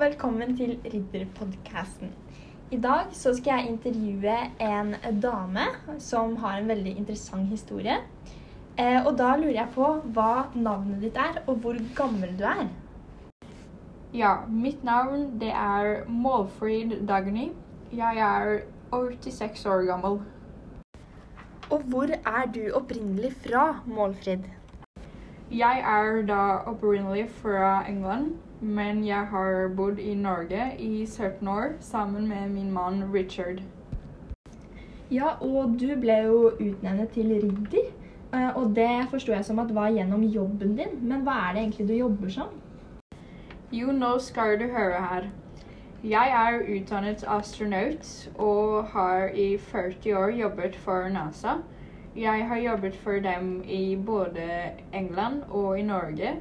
velkommen til Ridderpodkasten. I dag så skal jeg intervjue en dame som har en veldig interessant historie. Eh, og da lurer jeg på hva navnet ditt er, og hvor gammel du er. Ja, mitt navn det er Målfrid Dagny. Jeg er 86 år gammel. Og hvor er du opprinnelig fra, Målfrid? Jeg er da opprinnelig fra England, men jeg har bodd i Norge i 17 år sammen med min mann Richard. Ja, og du ble jo utnevnt til ridder. eh, Og det forsto jeg som at var gjennom jobben din. Men hva er det egentlig du jobber som? Jo, nå skal du høre her. Jeg er utdannet astronaut og har i 40 år jobbet for NASA. Jeg har jobbet for dem i både England og i Norge.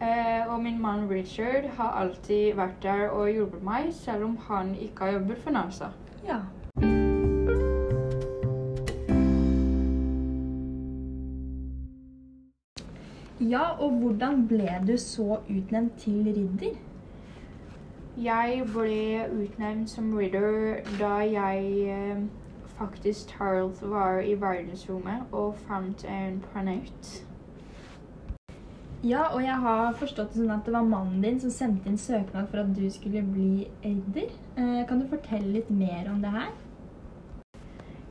Eh, og min mann Richard har alltid vært der og hjulpet meg, selv om han ikke har jobbet for NASA. Ja. Ja, og hvordan ble du så utnevnt til ridder? Jeg ble utnevnt som ridder da jeg eh, faktisk Charles var i verdensrommet og fant en planet. Ja, og jeg har forstått det sånn at det var mannen din som sendte inn søknad for at du skulle bli ridder. Eh, kan du fortelle litt mer om det her?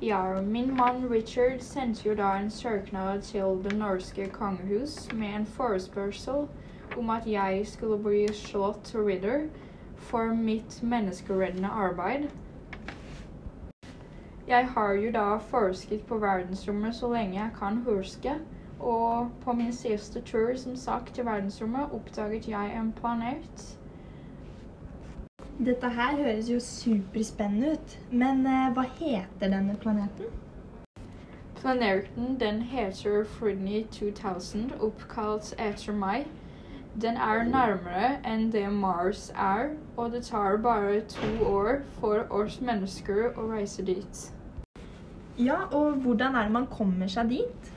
Ja, min mann Richard sendte jo da en søknad til det norske kongehus med en forespørsel om at jeg skulle bli slått til ridder for mitt menneskereddende arbeid. Jeg har jo da forsket på verdensrommet så lenge jeg kan huske, og på min siste tur som sagt til verdensrommet oppdaget jeg en planet. Dette her høres jo superspennende ut, men eh, hva heter denne planeten? Planeten den heter Fridney 2000, oppkalt etter meg. Den er nærmere enn det Mars er, og det tar bare to år for oss mennesker å reise dit. Ja, og hvordan er det man kommer seg dit?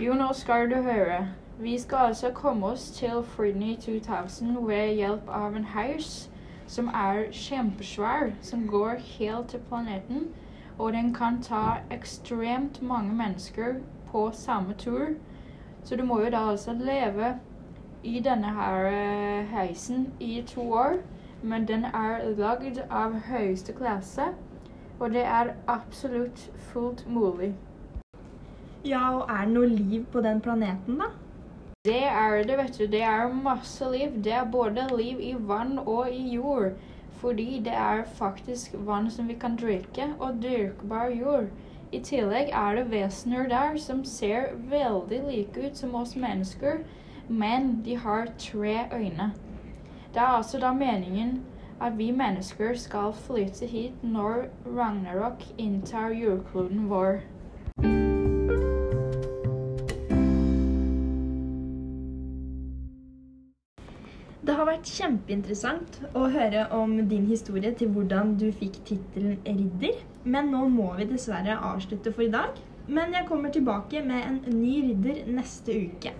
Jo, nå skal du høre. Vi skal altså komme oss til Fridney 2000 ved hjelp av en heis som er kjempesvær, som går helt til planeten, og den kan ta ekstremt mange mennesker på samme tur. Så du må jo da altså leve i denne her eh, heisen i to år, men den er lagd av høyeste klasse, og det er absolutt fullt mulig. Ja, og er det noe liv på den planeten, da? Det er det, vet du. Det er masse liv. Det er både liv i vann og i jord. Fordi det er faktisk vann som vi kan drikke, og dyrkbar jord. I tillegg er det vesener der som ser veldig like ut som oss mennesker, men de har tre øyne. Det er altså da meningen at vi mennesker skal flytte hit når Ragnarok inntar jordkloden vår. Det har vært kjempeinteressant å høre om din historie til hvordan du fikk tittelen ridder. Men nå må vi dessverre avslutte for i dag. Men jeg kommer tilbake med en ny ridder neste uke.